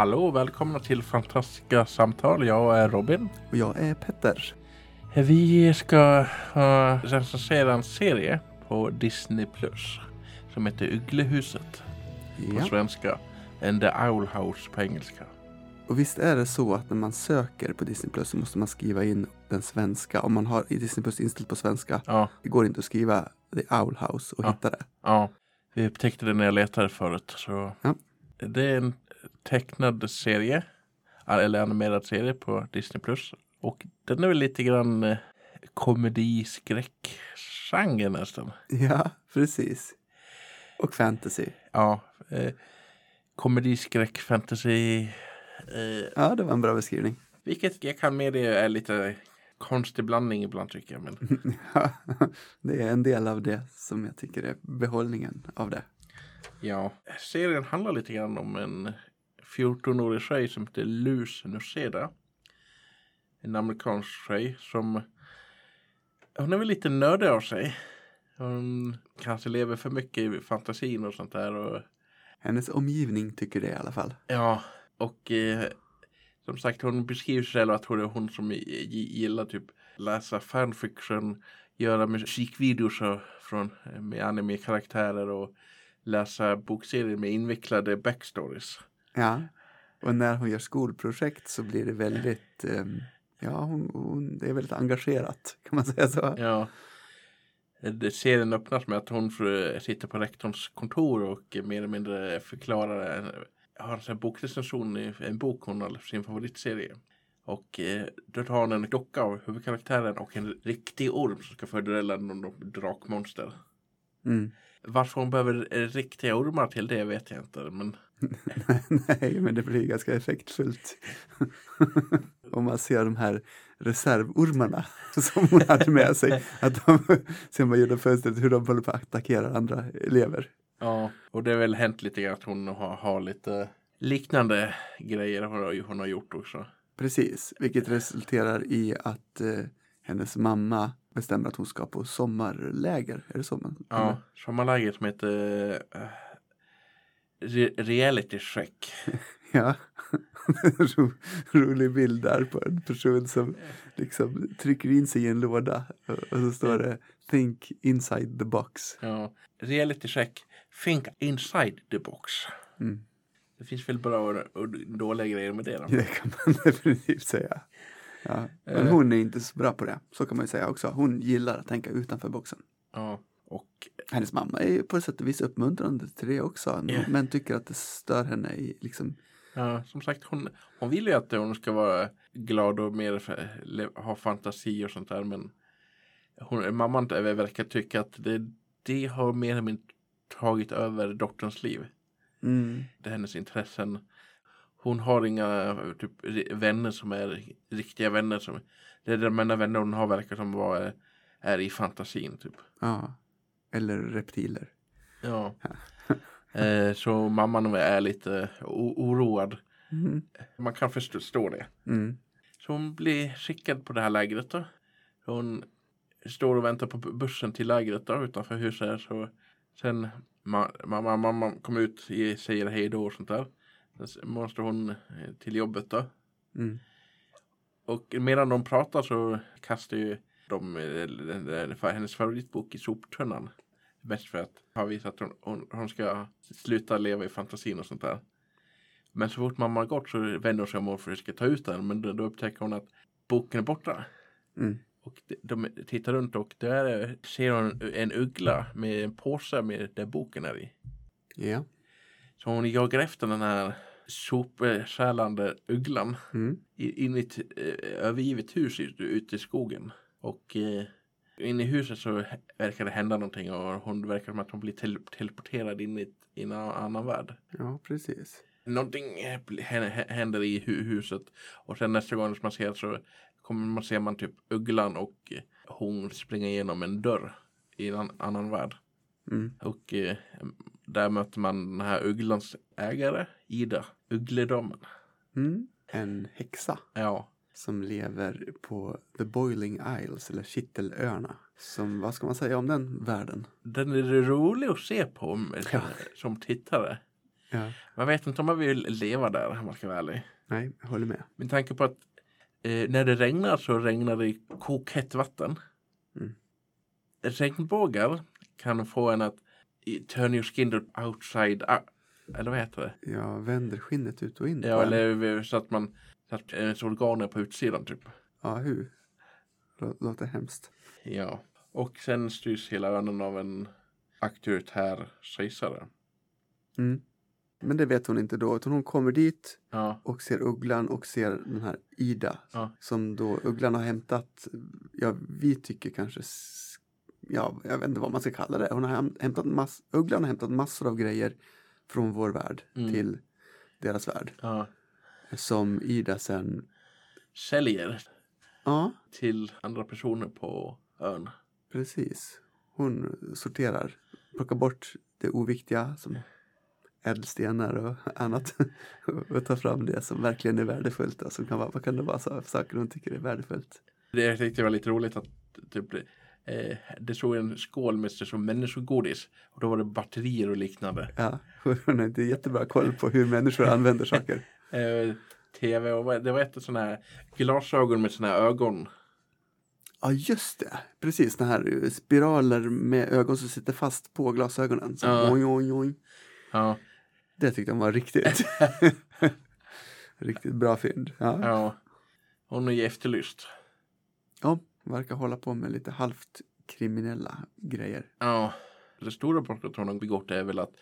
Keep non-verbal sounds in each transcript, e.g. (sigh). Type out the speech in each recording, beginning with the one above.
Hallå och välkomna till Fantastiska samtal. Jag är Robin. Och jag är Petter. Vi ska uh, recensera en serie på Disney Plus som heter Ugglehuset på Ja. svenska. And the Owl House på engelska. Och visst är det så att när man söker på Disney Plus så måste man skriva in den svenska. Om man har i Disney Plus inställt på svenska. Ja, Det går inte att skriva The Owl House och Ja. hitta det. ja. Vi upptäckte det när jag letade förut. Så Ja. Det är en tecknad serie. Eller animerad serie på Disney Plus. Och den är väl lite grann eh, komediskräck-genre nästan. Ja, precis. Och fantasy. Ja, eh, komediskräck, fantasy. Eh, Ja, det var en bra beskrivning. vilket jag kan medge är lite konstig blandning ibland tycker jag. Men (laughs) Ja, det är en del av det som jag tycker är behållningen av det. ja, serien handlar lite grann om en 14-årig tjej som heter Luz Nuseda. En amerikansk tjej som hon är väl lite nördig av sig. Hon kanske lever för mycket i fantasin och sånt där. Och Hennes omgivning tycker det i alla fall. Ja, och eh, som sagt hon beskriver sig själv att hon är hon som gi- gi- gillar typ läsa fanfiction, göra musikvideos från, med anime-karaktärer och läsa bokserier med invecklade backstories. Ja. (laughs) Och när hon gör skolprojekt så blir det väldigt, ehm, ja, hon, hon, det är väldigt engagerat, kan man säga så? Ja. Serien öppnas med att hon sitter på rektorns kontor och mer eller mindre förklarar har en bokrecension i en bok hon har sin favoritserie. Och eh, då tar hon en docka av huvudkaraktären och en riktig orm som ska fördela någon drakmonster. Mm. Varför hon behöver eh, riktiga ormar till det vet jag inte. Men (laughs) Nej, men det blir ganska effektfullt. (laughs) Om man ser de här reservormarna (laughs) som hon hade med sig. Att de, sen man gjorde fönstret, hur de håller på att attackera andra elever. ja, och det har väl hänt lite grann att hon har, har lite liknande grejer hon har, hon har gjort också. Precis, vilket resulterar i att eh, hennes mamma bestämmer att hon ska på sommarläger. Är det så man? Ja, sommarläger som heter uh, re Reality Check. (laughs) Ja, (laughs) Ro, rolig bild där på en person som liksom trycker in sig i en låda och, så står det Think inside the box. Ja, reality Check. Think inside the box. Mm. Det finns väl bra och dåliga grejer med det då. (laughs) Det kan man definitivt säga. Ja. Men Eh. hon är inte så bra på det, så kan man ju säga också. Hon gillar att tänka utanför boxen. Ja, och Hennes mamma är ju på sätt och vis uppmuntrande till det också, Ja. men tycker att det stör henne i liksom, ja, som sagt hon, hon vill ju att hon ska vara glad och mer ha fantasi och sånt där. Men hon, mamman verkar tycka att det, det har mer eller mindre tagit över dotterns liv. mm, det är hennes intressen. Hon har inga typ, vänner som är riktiga vänner. Som, det är de enda vänner hon har verkar som vara, är i fantasin. Typ. ja. Eller reptiler. Ja. (laughs) eh, så mamman är lite oroad. Mm. Man kan förstå det. Mm. Så hon blir skickad på det här lägret då. Hon står och väntar på bu- bussen till lägret då utanför huset. Så sen ma- mamma, mamma kommer ut och säger hej då och sånt där. S- måste hon eh, till jobbet då. Mm. Och medan de pratar så kastar ju de eh, hennes favoritbok i soptunnan. Mest för att ha visat att hon, hon, hon ska sluta leva i fantasin och sånt där. Men så fort mamma har gått så vänder hon sig om och försöker ta ut den. Men då, då upptäcker hon att boken är borta. Mm. Och de, de tittar runt och där ser hon en uggla med en påse med där boken är i. Ja. Så hon jagar efter den här sopstjälande ugglan Mm. in i ett eh, övergivet hus ut- ute i skogen. Och eh, inne i huset så verkar det hända någonting och hon verkar som att hon blir tele- teleporterad in i, ett, i en annan värld. ja, precis. Någonting händer i hu- huset och sen nästa gång som man ser så kommer man se man typ ugglan och eh, hon springer igenom en dörr i en an- annan värld. Mm. Och där möter man den här ugglans ägare, Ida, Uggledamen. Mm. En häxa Ja, som lever på The Boiling Isles, eller Kittelöarna. Som, vad ska man säga om den världen? den är rolig att se på Ja. som tittare. Ja. Man vet inte om man vill leva där om man ska vara ärlig. Nej, jag håller med. Med tanke på att eh, när det regnar så regnar det i kokhett vatten. Mm. Regnbågar kan få en att i- turn your skin outside out. Eller vad heter det? Jag vänder skinnet ut och in. Ja, eller så att man så att ens organ är på utsidan typ. Ja, hur? Lå- Låter hemskt. Ja. Och sen styrs hela ön av en auktoritär kejsare. Mm. Men det vet hon inte då, utan hon kommer dit Ja. och ser ugglan och ser den här Ida. Ja. Som då ugglan har hämtat, ja vi tycker kanske, ja jag vet inte vad man ska kalla det. Hon har häm- hämtat mass, ugglan har hämtat massor av grejer från vår värld Mm. till deras värld. ja. Som Ida sen, Säljer ja till andra personer på ön. precis. Hon sorterar, plockar bort det oviktiga som ädelstenar och (laughs) annat (laughs) och tar fram det som verkligen är värdefullt. Alltså, kan vara, vad kan det vara så, saker hon tycker är värdefullt? Det jag tyckte var lite roligt att typ, eh, det stod en skål med som människogodis. Och då var det batterier och liknande. Ja, (laughs) hon har inte jättebra koll på hur människor använder saker. (laughs) Eh, Tv och det var ett sådana här glasögon med sådana här ögon. Ja, just det. Precis, den här eh, spiraler med ögon som sitter fast på glasögonen. Så, Ja. oj, oj, oj. Ja, Det tyckte han var riktigt. (laughs) riktigt bra fynd. Ja. ja. Hon är ju efterlyst. ja, verkar hålla på med lite halvt kriminella grejer. Ja. Det stora brottet hon har begått är väl att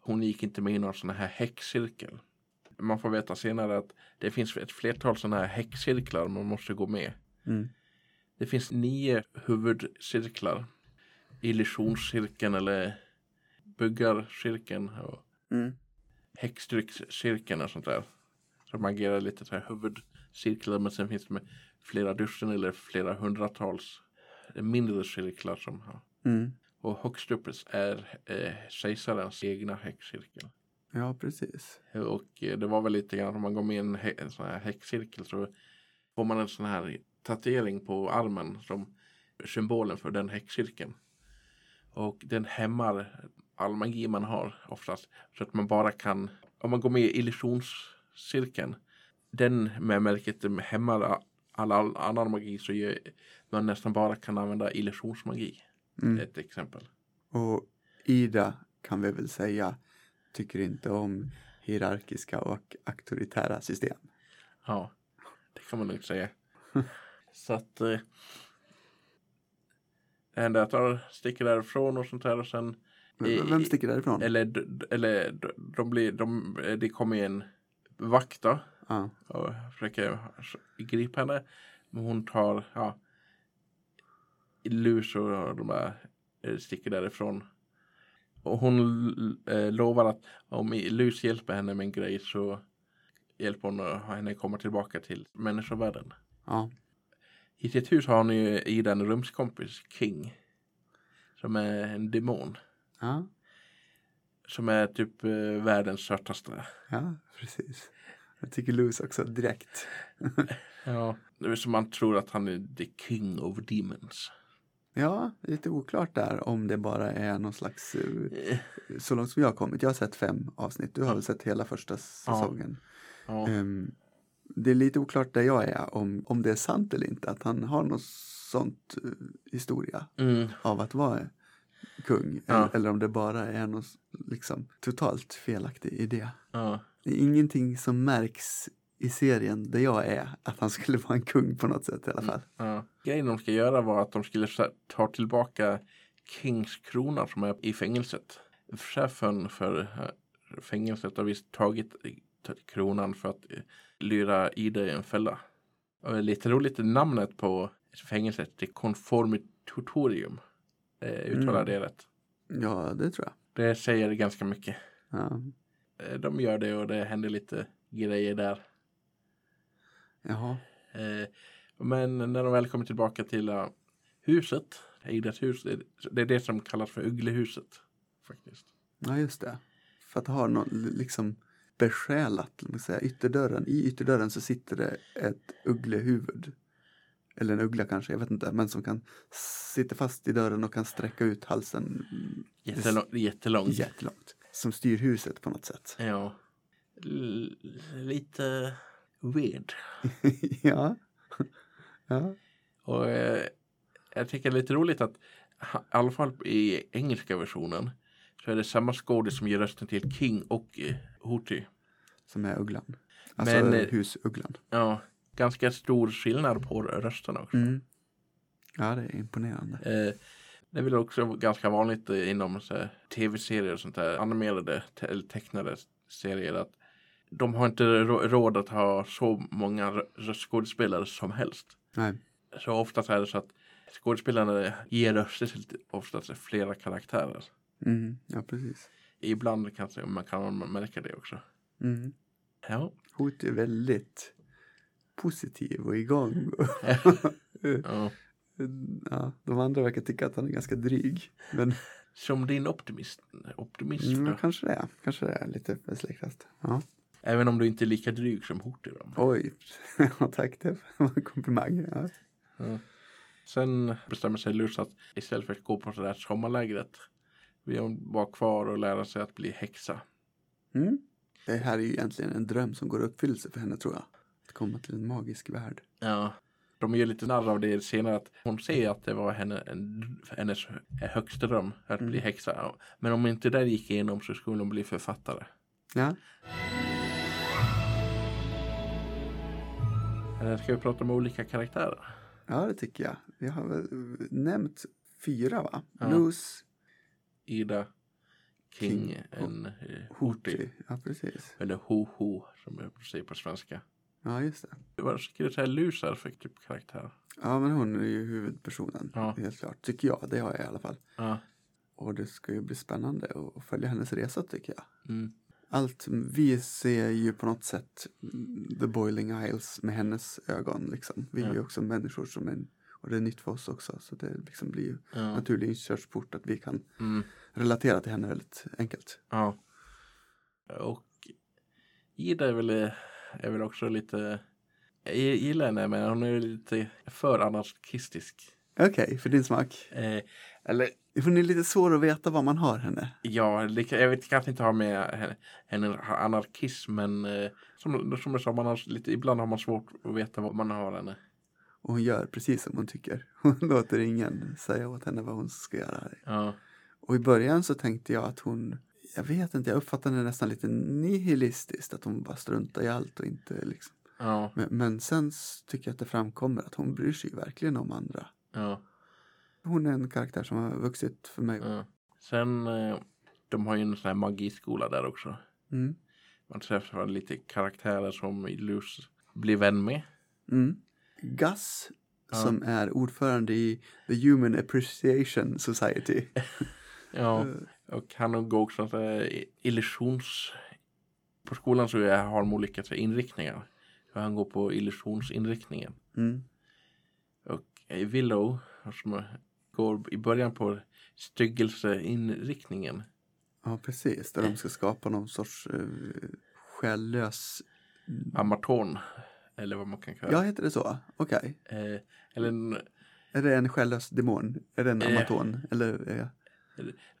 hon gick inte med i någon sån här häxcirkel. Man får veta senare att det finns ett flertal sådana här häxcirklar man måste gå med. Mm. Det finns nio huvudcirklar. Illusionscirkeln eller byggarcirkeln och Mm. häxdryckscirkeln och sånt där. Så man agerar lite så här huvudcirklar men sen finns det med flera dussin eller flera hundratals mindre cirklar som har. Mm. Och högst upp är eh, kejsarens egna häxcirkel. Ja, precis. Och eh, det var väl lite grann om man går med i en, hä- en sån här häxcirkel så får man en sån här tatuering på armen som symbolen för den häxcirkeln. Och den hämmar all magi man har oftast. Så att man bara kan, om man går med i illusionscirkeln, den med märket hämmar all, all annan magi så gör man nästan bara kan använda illusionsmagi. Mm. Ett exempel. Och Ida kan vi väl säga tycker inte om hierarkiska och auktoritära system. Ja, det kan man nog säga. (laughs) Så att eh, att de sticker därifrån och sånt där och sen V- Vem sticker därifrån? eller, eller de blir, de, det kommer en vakt då Ja. och försöker gripa henne. Men hon tar, ja, lus och de bara eh, sticker därifrån. Och hon eh, lovar att om Lus hjälper henne med en grej så hjälper hon henne komma tillbaka till människovärlden. ja. I sitt hus har hon ju Ida en rumskompis, King. Som är en demon. Ja. Som är typ eh, världens sötaste. Ja, precis. Jag tycker Luz också direkt. (laughs) Ja. Det är som man tror att han är the king of demons. Ja, lite oklart där om det bara är någon slags, eh, Eh, så långt som jag har kommit. Jag har sett fem avsnitt. Du har väl sett hela första säsongen. Ja. Ehm, det är lite oklart där jag är om, om det är sant eller inte. Att han har något sånt eh, historia Mm. av att vara kung. Ja. Eller, eller om det bara är någon liksom, totalt felaktig idé. Det är ingenting som märks i serien där jag är att han skulle vara en kung på något sätt i alla fall. Ja. Grejen de ska göra var att de skulle ta tillbaka Kings krona som är i fängelset. Chefen för eh, fängelset har visst tagit kronan för att eh, lyra Ida i en fälla. Och det är lite roligt namnet på fängelset, det är Conformitorium. Eh, uttalar Mm. det rätt. Ja, det tror jag. Det säger ganska mycket. Ja. Eh, de gör det och det händer lite grejer där. Jaha. Eh, men när de väl kommer tillbaka till huset, Idas hus, det, det är det som kallas för Ugglehuset. Faktiskt. Ja, just det. För att ha någon liksom besjälat, man säga, ytterdörren. I ytterdörren så sitter det ett ugglehuvud. Eller en uggla kanske, jag vet inte. Men som kan sitta fast i dörren och kan sträcka ut halsen Jättelång, jättelångt. jättelångt. Som styr huset på något sätt. (laughs) Ja. L- lite weird. (laughs) ja. (laughs) ja. Och eh, jag tycker det är lite roligt att i alla fall i engelska versionen så är det samma skådis som ger rösten till King och eh, Hootie. Som är ugglan. Alltså Men, eh, husugglan. Ja, ganska stor skillnad på rösterna också. Mm. Ja, det är imponerande. Eh, det är väl också ganska vanligt inom tv-serier och sånt där, animerade te- eller tecknade serier att de har inte rå- råd att ha så många röstskådespelare som helst. Nej. Så oftast är det så att skådespelarna ger röster till oftast flera karaktärer. Mm. Ja, precis. Ibland kanske man kan märka det också. Mm. Ja, Hot är väldigt positiv och igång. (laughs) ja. Ja, de andra verkar tycka att han är ganska dryg. Men Som din optimist, optimist mm, då. kanske det är. Kanske det är lite besläktat. Ja. Även om du inte är lika dryg som Hootie då. Oj, (laughs) ja, tack det var en komplimang. Ja. Ja. Sen bestämmer sig Luz att istället för att gå på det där sommarlägret vill hon vara kvar och lära sig att bli häxa. Mm. Det här är ju egentligen en dröm som går i uppfyllelse för henne tror jag. Att komma till en magisk värld. Ja. De gör lite narr av det senare att hon säger att det var henne, en, hennes högsta dröm att bli Mm. häxa. Men om inte det gick igenom så skulle hon bli författare. Ja, Eller ska vi prata om olika karaktärer? ja det tycker jag. Vi har väl nämnt fyra va? Ja. Luz, Ida, King, King, en eh. Hootie. Ja, precis. Eller Ho-Ho som jag säger på svenska. Ja, just det. Du säga Luz är för typ karaktär? Ja, men hon är ju huvudpersonen. Ja. Helt klart. Tycker jag. Det har jag i alla fall. Ja. Och det ska ju bli spännande att följa hennes resa tycker jag. Mm. Allt, vi ser ju på något sätt The Boiling Isles med hennes ögon liksom. Vi är ju också människor som är, och det är nytt för oss också. Så det liksom blir ju Ja. naturlig inkörsport att vi kan Mm. relatera till henne väldigt enkelt. Ja. Och Ida är väl, är väl också lite, jag gillar henne men hon är lite för anarkistisk. Okej, för din smak. Eh, eller Hon är lite svår att veta vad man har henne. ja, det jag vet kanske inte ha med henne, henne anarkism men eh, som, som jag sa, man har lite, ibland har man svårt att veta vad man har henne. Och hon gör precis som hon tycker. (laughs) Hon låter ingen säga åt henne vad hon ska göra. Ja, Och i början så tänkte jag att hon, jag vet inte, jag uppfattade henne nästan lite nihilistiskt. Att hon bara struntar i allt och inte liksom. ja, Men, men sen tycker jag att det framkommer att hon bryr sig verkligen om andra. ja. Hon är en karaktär som har vuxit för mig. ja. Sen, eh, de har ju en sån här magiskola där också. Mm. Man träffar lite karaktärer som Luz blir vän med. Mm. Gus, som är ordförande i The Human Appreciation Society. Ja, (laughs) Eh, och han går också så här illusions... På skolan så har de olika så inriktningar. Han går på illusionsinriktningen. Mm. Och eh, Willow, som går i början på styggelseinriktningen. Ja, precis. Där de ska skapa någon sorts uh, själlös... Amatorn. Eller vad man kan kalla Ja, heter det så? Okej. eh, Eller en, Är det en själlös demon? Är det en Eh. amaton? Eller, eh,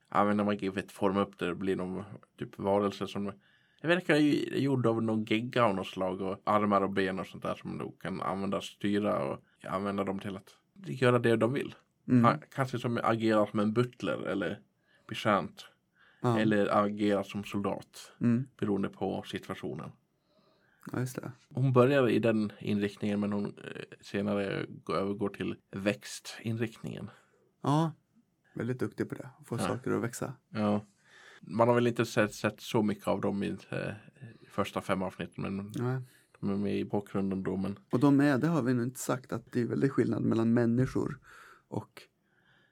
använder magi för att forma upp det. Det blir någon typ varelse som det verkar ju gjord av någon gegga av något slag och armar och ben och sånt där som du kan använda, styra och använda dem till att göra det de vill. mm. Kanske som agerar som en butler eller betjänt ja. eller agerar som soldat Mm. beroende på situationen. ja, just det. Hon börjar i den inriktningen men hon eh, senare går, övergår till växtinriktningen. Ja, väldigt duktig på det. Få Ja. saker att växa. Ja. Man har väl inte sett, sett så mycket av dem i eh, första fem avsnitten men Ja. de är med i bakgrunden då. Men Och de är, det har vi nog inte sagt, att det är väldigt skillnad mellan människor och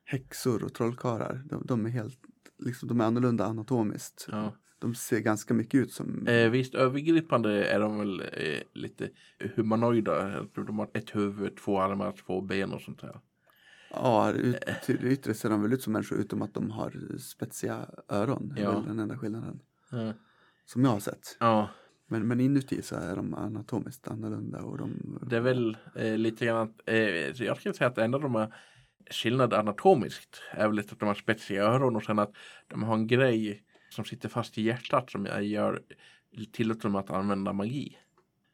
häxor och trollkarlar. De, de är helt, liksom, de är annorlunda anatomiskt. ja. De ser ganska mycket ut som, Eh, visst övergripande är de väl eh, lite humanoida. De har ett huvud, två armar, två ben och sånt där. Ja, ut, yttre ser de väl ut som människor utom att de har spetsiga öron. Det är Ja. den enda skillnaden. Ja. Som jag har sett. ja. Men, men inuti så är de anatomiskt annorlunda och de... Det är väl eh, lite grann eh, jag skulle säga att det enda de har skillnad anatomiskt är väl lite att de har spetsiga öron och sen att de har en grej som sitter fast i hjärtat som gör, tillåter dem att använda magi.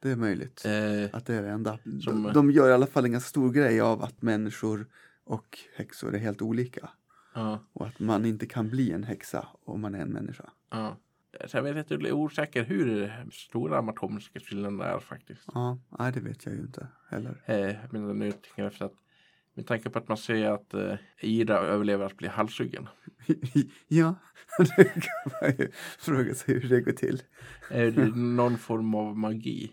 Det är möjligt. Eh, Att det är det enda. Som- De, de gör i alla fall en ganska stor grej av att människor och häxor är helt olika. ja, Och att man inte kan bli en häxa om man är en människa. ja. Så jag vet inte, jag är osäker hur stora de atomiska skillnaderna är faktiskt. Ja, nej det vet jag ju inte heller. Eh, men nu tänker jag efter att med tanke på att man ser att eh, Ida överlever att bli halshuggen. (laughs) ja, (laughs) det kan man ju fråga sig hur det går till. Är det någon form av magi?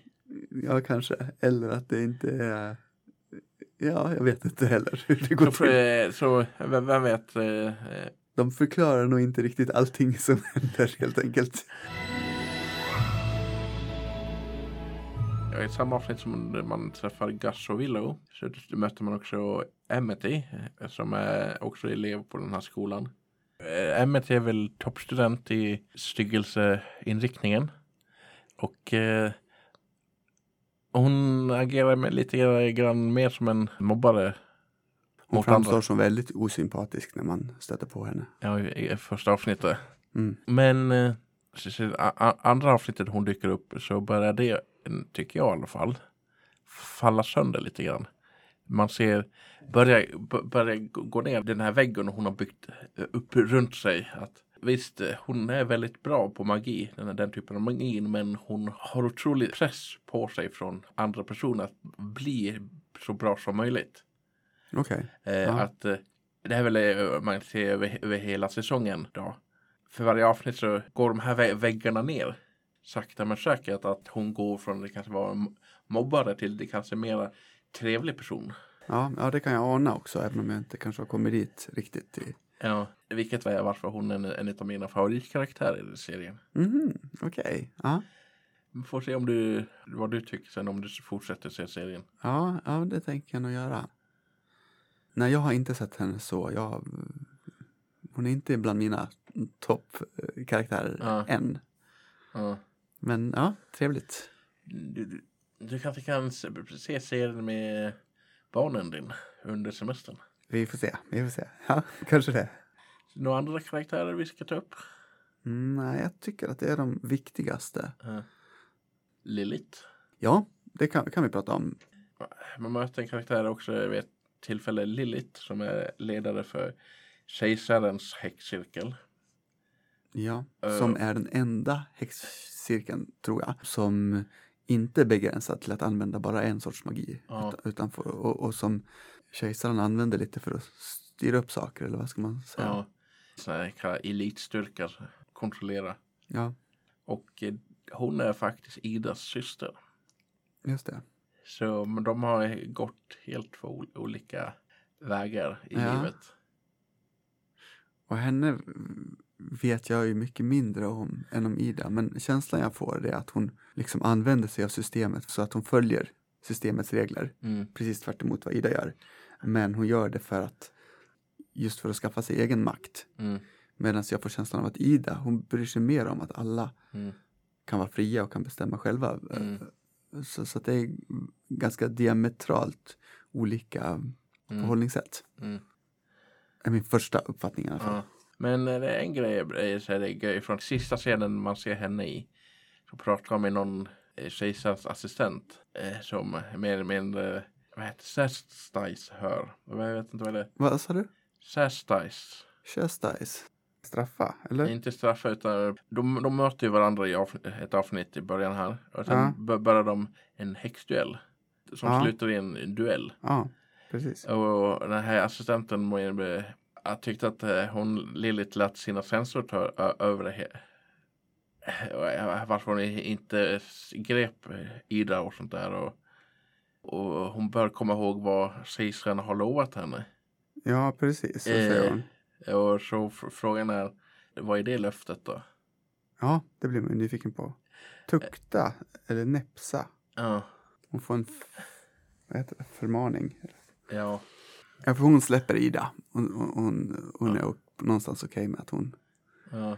Ja, kanske. Eller att det inte är... Ja, jag vet inte heller (laughs) hur det går Så, till. eh, så vem, vet? Eh, De förklarar nog inte riktigt allting (laughs) som händer helt enkelt. I samma avsnitt som man träffar Gus och Willow så möter man också Emmety eh, som är också elev på den här skolan. Emmety är väl toppstudent i styggelseinriktningen. Och hon agerar med lite grann mer som en mobbare. Hon framstår andra. som väldigt osympatisk när man stöter på henne. Ja, i, första avsnittet. Mm. Men eh, andra avsnittet hon dyker upp så börjar det, tycker jag i alla fall, falla sönder lite grann. Man ser, börjar, börjar gå- ner den här väggen hon har byggt upp runt sig. Att Visst, eh, hon är väldigt bra på magi, den, här- den typen av magi, men hon har otrolig press på sig från andra personer att bli så bra som möjligt. Okej. Eh, Ja. Att eh, det är väl eh, man ser över, över hela säsongen då. För varje avsnitt så går de här vä- väggarna ner. Sakta men säkert att hon går från det kanske var mobbare till det kanske mera trevlig person. Ja, ja, det kan jag ana också, även om jag inte kanske har kommit dit riktigt. I... Ja, vilket är varför hon är en, en av mina favoritkaraktärer i serien. Mhm, okej. Ja. Vi får se om du, vad du tycker sen om du fortsätter se serien. Ja, ja, det tänker jag nog göra. Nej, jag har inte sett henne så. Jag, hon är inte bland mina toppkaraktärer Ja. än. Ja. Men ja, trevligt. Du, du, du kanske kan se serien med barnen din under semestern. Vi får se, vi får se. Ja, (laughs) kanske det. Några andra karaktärer vi ska ta upp? Nej, jag tycker att det är de viktigaste. Uh, Lilith. Ja, det kan, kan vi prata om. Man möter en karaktär också vid ett tillfälle, Lilith, som är ledare för kejsarens häxcirkel. Ja, Eh. som är den enda häxcirkeln, tror jag, som inte är begränsad till att använda bara en sorts magi. Ja. Utan, utan får, och, och som kejsaren använder lite för att styra upp saker, eller vad ska man säga? Ja. Sådana elitstyrkor kontrollera. ja Och eh, hon är faktiskt Idas syster. just det. Så men de har gått helt två ol- olika vägar i Ja. livet. Och henne vet jag ju mycket mindre om än om Ida, men känslan jag får är att hon liksom använder sig av systemet så att hon följer systemets regler. Mm. precis tvärt emot vad Ida gör. Men hon gör det för att just för att skaffa sig egen makt. Mm. Medan jag får känslan av att Ida, hon bryr sig mer om att alla Mm. kan vara fria och kan bestämma själva. Mm. Så, så att det är ganska diametralt olika Mm. förhållningssätt. Mm. är min första uppfattning i alla fall. Ja. Men det är en grej, så är det från sista scenen man ser henne i. Så pratar de med någon kejsarens assistent eh, som mer eller mindre, vad heter Sestice hör. Jag vet inte vad det är. Vad sa du? Sestice. Chastise? Straffa, eller? Inte straffa utan de, de möter ju varandra i avsnitt, ett avsnitt i början här. Och sen Ja. bör- börjar de en häxduell. Som Ja. slutar i en duell. Ja, precis. Och den här assistenten tyckte att eh, hon Lilith lät sina sensorer ta över det eh, Varför hon inte grep eh, Ida och sånt där. Och, och hon bör komma ihåg vad kejsaren har lovat henne. Ja, precis. Så säger Eh, hon. Och så fr- frågan är, vad är det löftet då? Ja, det blir man nyfiken på. Tukta, eller näpsa. Ja, Hon får en vad heter det? förmaning. ja, Ja, för hon släpper Ida. Hon, hon, hon, hon är någonstans okej med att hon... ja.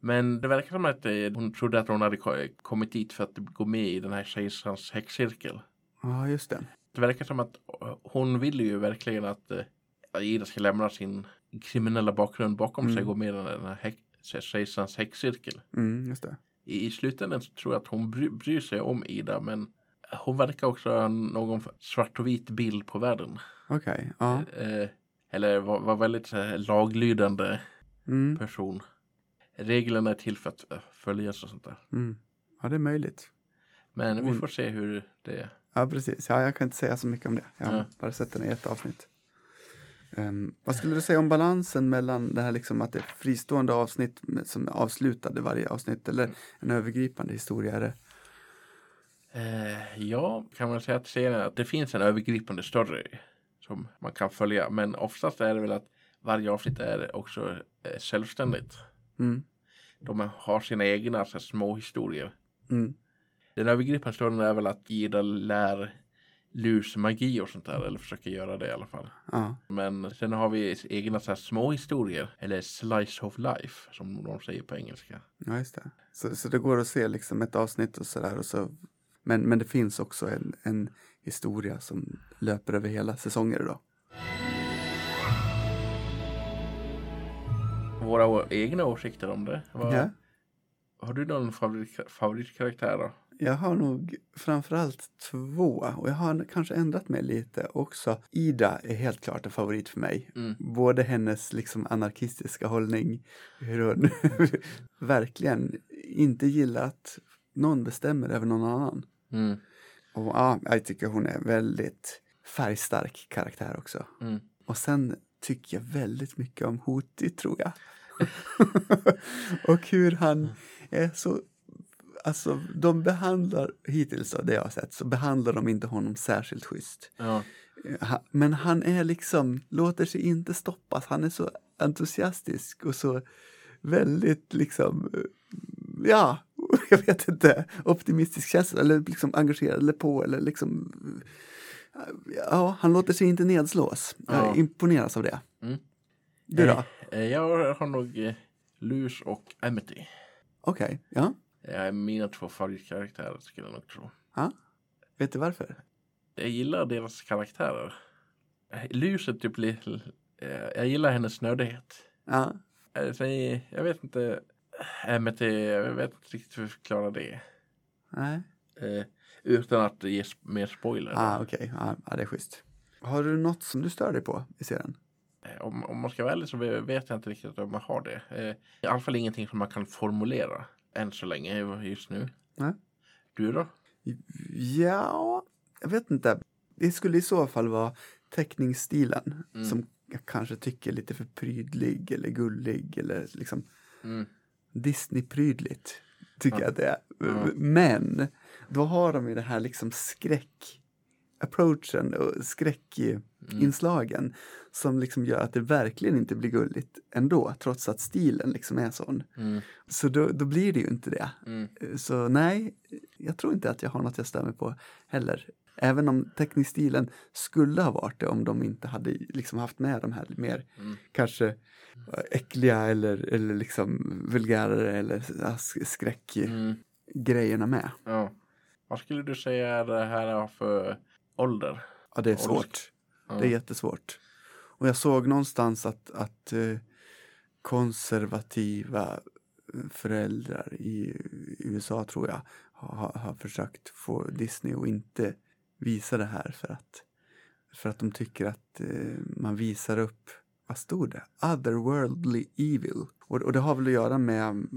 Men det verkar som att eh, hon trodde att hon hade ko- kommit dit för att gå med i den här kejsarens häxcirkel. Ja, just det. Det verkar som att eh, hon vill ju verkligen att eh, Ida ska lämna sin kriminella bakgrund bakom sig Mm. och gå med i den här Kejsarens häxcirkel. Mm, just det. I, I slutändan så tror jag att hon bry, bryr sig om Ida men hon verkar också ha någon svart och vit bild på världen. Okej, ja. Eh, eller var, var väldigt laglydande Mm, person. Reglerna är till för att eh, följas och sånt där. mm. Ja, det är möjligt. Men vi får se hur det Ja, precis. Ja, jag kan inte säga så mycket om det. Jag har Ja. bara sett den i ett avsnitt. Ehm, vad skulle du säga om balansen mellan det här liksom att det är fristående avsnitt som är avslutade varje avsnitt eller en övergripande historia? Är det? Eh, ja, kan man säga att serien att det finns en övergripande story som man kan följa. Men oftast är det väl att varje avsnitt är också eh, självständigt. Mm, De har sina egna så här, små historier. mm, Den övergripande storyn är väl att Ida lär lus magi och sånt där. Eller försöker göra det i alla fall. ja, Men sen har vi egna så här, små historier. Eller slice of life som de säger på engelska. ja, just det. Så, så det går att se liksom ett avsnitt och sådär. Och så, men, men det finns också en, en historia som löper över hela säsonger då. Våra egna åsikter om det. Vad- Ja. Har du någon favorit, favoritkaraktär då? Jag har nog framförallt två och jag har kanske ändrat mig lite också. Ida är helt klart en favorit för mig. Mm. Både hennes liksom anarkistiska hållning, hur hon (laughs) verkligen inte gillar att någon bestämmer över någon annan. Mm. Och ja, jag tycker hon är väldigt färgstark karaktär också. Mm. Och sen tycker jag väldigt mycket om Hoti, tror jag. (laughs) och hur han är så... Alltså, de behandlar, hittills av det jag har sett, så behandlar de inte honom särskilt schysst. Ja. Men han är liksom, låter sig inte stoppas. Han är så entusiastisk och så väldigt liksom, eh, ja, (laughs) jag vet inte, optimistisk känsla eller liksom engagerad eller på eller liksom, eh, ja, han låter sig inte nedslås. Ja. Jag imponeras av det. Mm. Du då? Eh, Jag har nog eh, Luz och Amity. Okej, ja. Det är mina två favoritkaraktärer skulle jag nog tro. Vet du varför? Jag gillar deras karaktärer. Eh, Luz är typ lite... eh, Jag gillar hennes nördighet. Ja, Eh, jag vet inte... Amity, jag vet inte riktigt hur jag förklara det. nej. Eh, Utan att ge mer spoiler. Ah, okej, ja, ja, det är schysst. Har du något som du stör dig på i serien? Eh, Om, om man ska vara ärlig så vet jag inte riktigt om man har det. Eh, I alla fall ingenting som man kan formulera än så länge just nu. Nej. Du då? Ja, jag vet inte. Det skulle i så fall vara teckningsstilen Mm. som jag kanske tycker är lite för prydlig eller gullig eller liksom Mm. Disney-prydligt. Tycker Ja. jag att det är. Ja. Men då har de ju det här liksom skräck approachen och skräckinslagen som liksom gör att det verkligen inte blir gulligt ändå trots att stilen liksom är sån. Mm. Så då, då blir det ju inte det. Mm. Så nej, jag tror inte att jag har något jag stämmer på heller. Även om teckningsstilen skulle ha varit det om de inte hade liksom haft med de här mer Mm. kanske eh, äckliga eller, eller liksom vulgärare eller sk- skräckgrejerna Mm. med. Ja. Vad skulle du säga det här för ålder? Ja, det är svårt. Ja. Det är jättesvårt. Och jag såg någonstans att, att eh, konservativa eh, föräldrar i USA, tror jag, har, har försökt få Disney att inte visa det här för att, för att de tycker att eh, man visar upp, vad stod det? Otherworldly evil. Och, och det har väl att göra med om,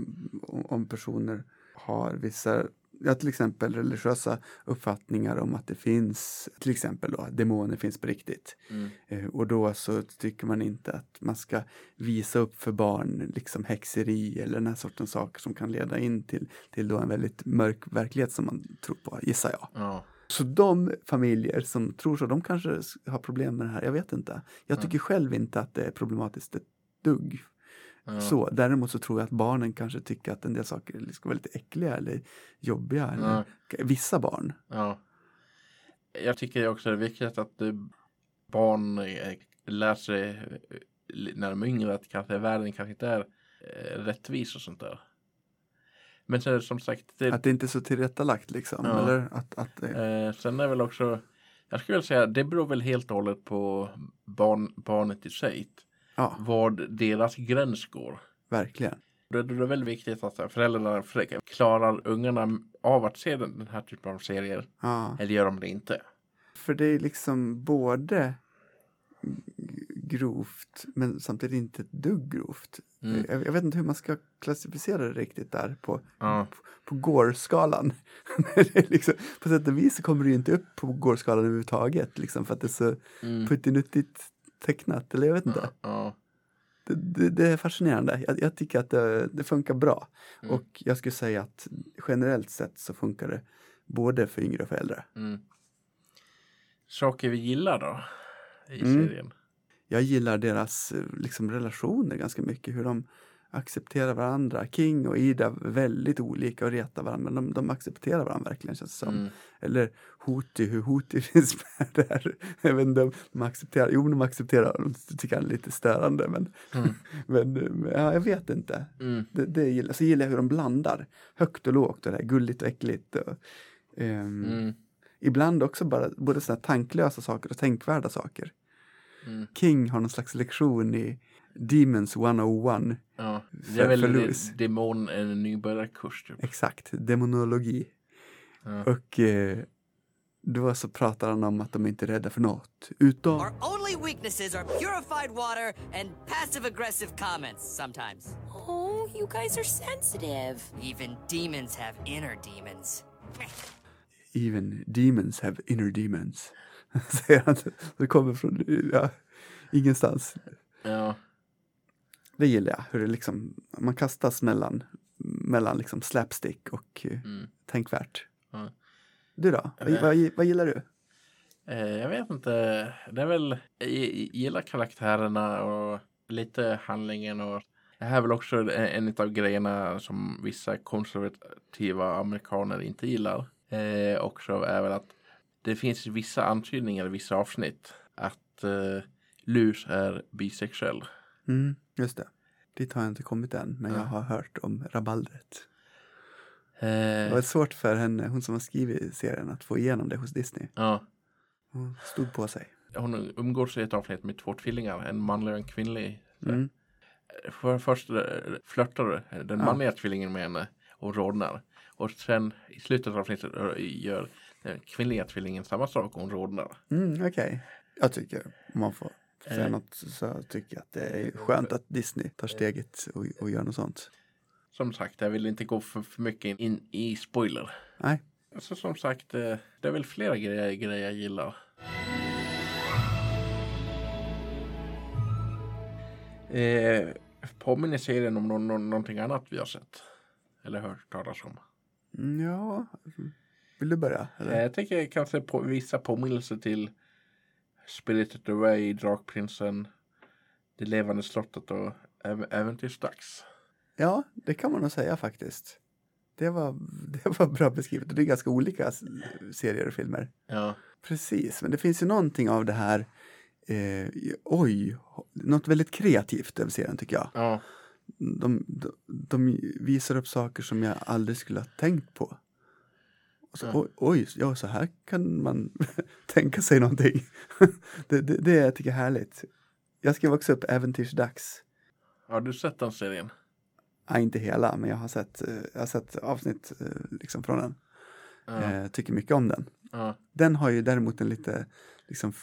om personer har vissa ja, till exempel religiösa uppfattningar om att det finns, till exempel då, demoner finns på riktigt. Mm. Eh, och då så tycker man inte att man ska visa upp för barn liksom häxeri eller den här sortens saker som kan leda in till, till då en väldigt mörk verklighet som man tror på, gissar jag. Ja. Så de familjer som tror så, de kanske har problem med det här, jag vet inte. Jag Ja. tycker själv inte att det är problematiskt ett dugg. Ja. Så, däremot så tror jag att barnen kanske tycker att en del saker ska vara lite äckliga eller jobbiga. Eller, Ja. Vissa barn. Ja. Jag tycker också det är viktigt att barn eh, lär sig eh, när de är yngre att kanske världen kanske inte är eh, rättvis och sånt där. Men sen som sagt, det, Att det inte är så tillrättalagt liksom. Ja. Eller att, att det, eh, sen är väl också, jag skulle vilja säga, det beror väl helt och hållet på barn, barnet i sig. Ja, Var deras gräns går. verkligen. Då är det väldigt viktigt att föräldrarna klarar ungarna av att se den här typen av serier. Ja. Eller gör de det inte? För det är liksom både grovt men samtidigt inte ett dugg grovt. Mm. Jag, jag vet inte hur man ska klassificera det riktigt där på, Ja. på Gore-skalan. (laughs) Det är liksom, på sätt och vis så kommer det ju inte upp på Gore-skalan överhuvudtaget liksom, för att det är så Mm. puttinuttigt tecknat. Eller jag vet inte. Ja. Det, det, det är fascinerande. Jag, jag tycker att det, det funkar bra. Mm. Och jag skulle säga att generellt sett så funkar det både för yngre och för äldre. Mm. Saker vi gillar då i Mm. serien. Jag gillar deras eh, liksom, relationer ganska mycket. Hur de accepterar varandra. King och Ida är väldigt olika och retar varandra. Men de, de accepterar varandra verkligen känns det som. Mm. Eller Hoti, hur Hoti (laughs) finns med där. Jag vet inte om de accepterar. Jo, de accepterar. De tycker han är lite störande. Men, Mm. (laughs) men ja, jag vet inte. Mm. Det, det gillar, så gillar jag hur de blandar högt och lågt och det här gulligt och äckligt. Och, Mm. Ibland också bara både här tanklösa saker och tänkvärda saker. Mm. King har någon slags lektion i Demons 101. Ja. Det För- är väl för demon, en nybörjarkurs typ. Exakt, demonologi. Ja. Och eh, då så pratar han om att de inte är rädda för något. Utom, Our only weaknesses are purified water and passive aggressive comments sometimes. Oh, you guys are sensitive. Even demons have inner demons. even demons have inner demons. (laughs) Säger han. Det kommer från ja, ingenstans. Ja. Det gillar jag, hur det liksom, man kastas mellan, mellan liksom slapstick och eh, Mm. tänkvärt. Ja. Du då? Vad, Eh. vad, vad gillar du? Eh, jag vet inte. Det är väl, jag gillar karaktärerna och lite handlingen och det här är väl också en, en av grejerna som vissa konservativa amerikaner inte gillar. Eh, också är väl att det finns vissa antydningar i vissa avsnitt att eh, Luz är bisexuell. Mm, just det. Dit har jag inte kommit än, men Ja. jag har hört om rabaldret. Eh, Det var svårt för henne, hon som har skrivit serien, att få igenom det hos Disney. ja. Hon stod på sig. Hon umgås i ett avsnitt med två tvillingar, en manlig och en kvinnlig. Mm. För, först eh, flörtar den Ja. manliga tvillingen med henne och rodnar. Och sen i slutet av avsnittet eh, gör den kvinnliga tvillingen samma sak och hon rodnar. Mm, Okej. Jag tycker, man får säga Eh. något, så tycker jag att det är skönt att Disney tar steget och, och gör något sånt. Som sagt, jag vill inte gå för, för mycket in, i spoiler. Nej. Så som sagt, eh, det är väl flera grejer, grejer jag gillar. Eh, påminner serien om någon, någon, någonting annat vi har sett? Eller hört talas om? Mm, Ja, vill du börja? Eh, Eller? Jag tänker kanske på vissa påminnelser till Spirited Away, Drakprinsen, Det levande slottet och äv- Äventyrsdags. Ja, det kan man nog säga faktiskt. Det var, (laughs) det var bra beskrivet det är ganska olika serier och filmer. Ja. Precis, men det finns ju någonting av det här, eh, oj, något väldigt kreativt över serien tycker jag. Ja. De, de, de visar upp saker som jag aldrig skulle ha tänkt på. Så, oj, oj, ja så här kan man (laughs) tänka sig någonting. (laughs) det, det, det jag tycker jag är härligt. Jag skrev också upp Äventyrsdags. Har du sett den serien? Ja, inte hela, men jag har sett, eh, jag har sett avsnitt eh, liksom från den. Eh, tycker mycket om den. Ja. Den har ju däremot en lite liksom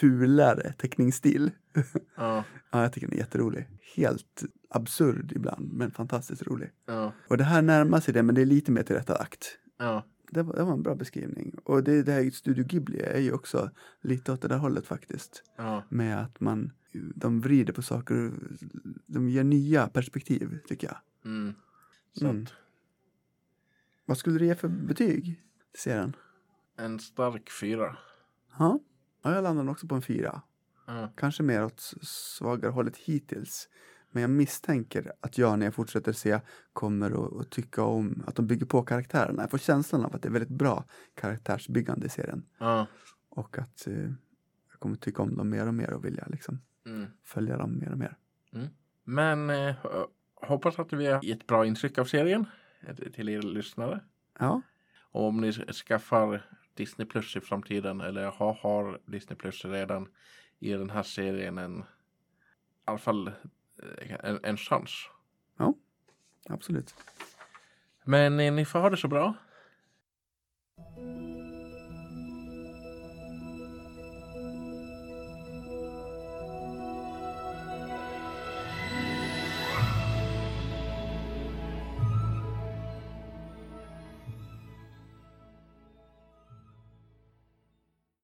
fulare teckningsstil. (laughs) Ja. ja, jag tycker den är jätterolig. Helt absurd ibland, men fantastiskt rolig. Och det här närmar sig det, men det är lite mer tillrättalagt. Det var, det var en bra beskrivning. Och det, det här Studio Ghibli är ju också lite åt det där hållet faktiskt. Ja. Med att man, de vrider på saker, de ger nya perspektiv tycker jag. Mm. Mm. Vad skulle du ge för betyg till serien? en stark fyra. Ja, ja jag landar också på en fyra. Ja. Kanske mer åt svagare hållet hittills. Men jag misstänker att jag när jag fortsätter se kommer att, att tycka om att de bygger på karaktärerna. Jag får känslan av att det är väldigt bra karaktärsbyggande i serien. Ja. Och att eh, jag kommer tycka om dem mer och mer och vilja liksom Mm. följa dem mer och mer. Men eh, hoppas att vi har gett bra intryck av serien eh, till er lyssnare. Ja, Och om ni skaffar Disney Plus i framtiden eller har, har Disney Plus redan ger den här serien en i alla fall en, en chans. Absolut. Men eh, ni får ha det så bra.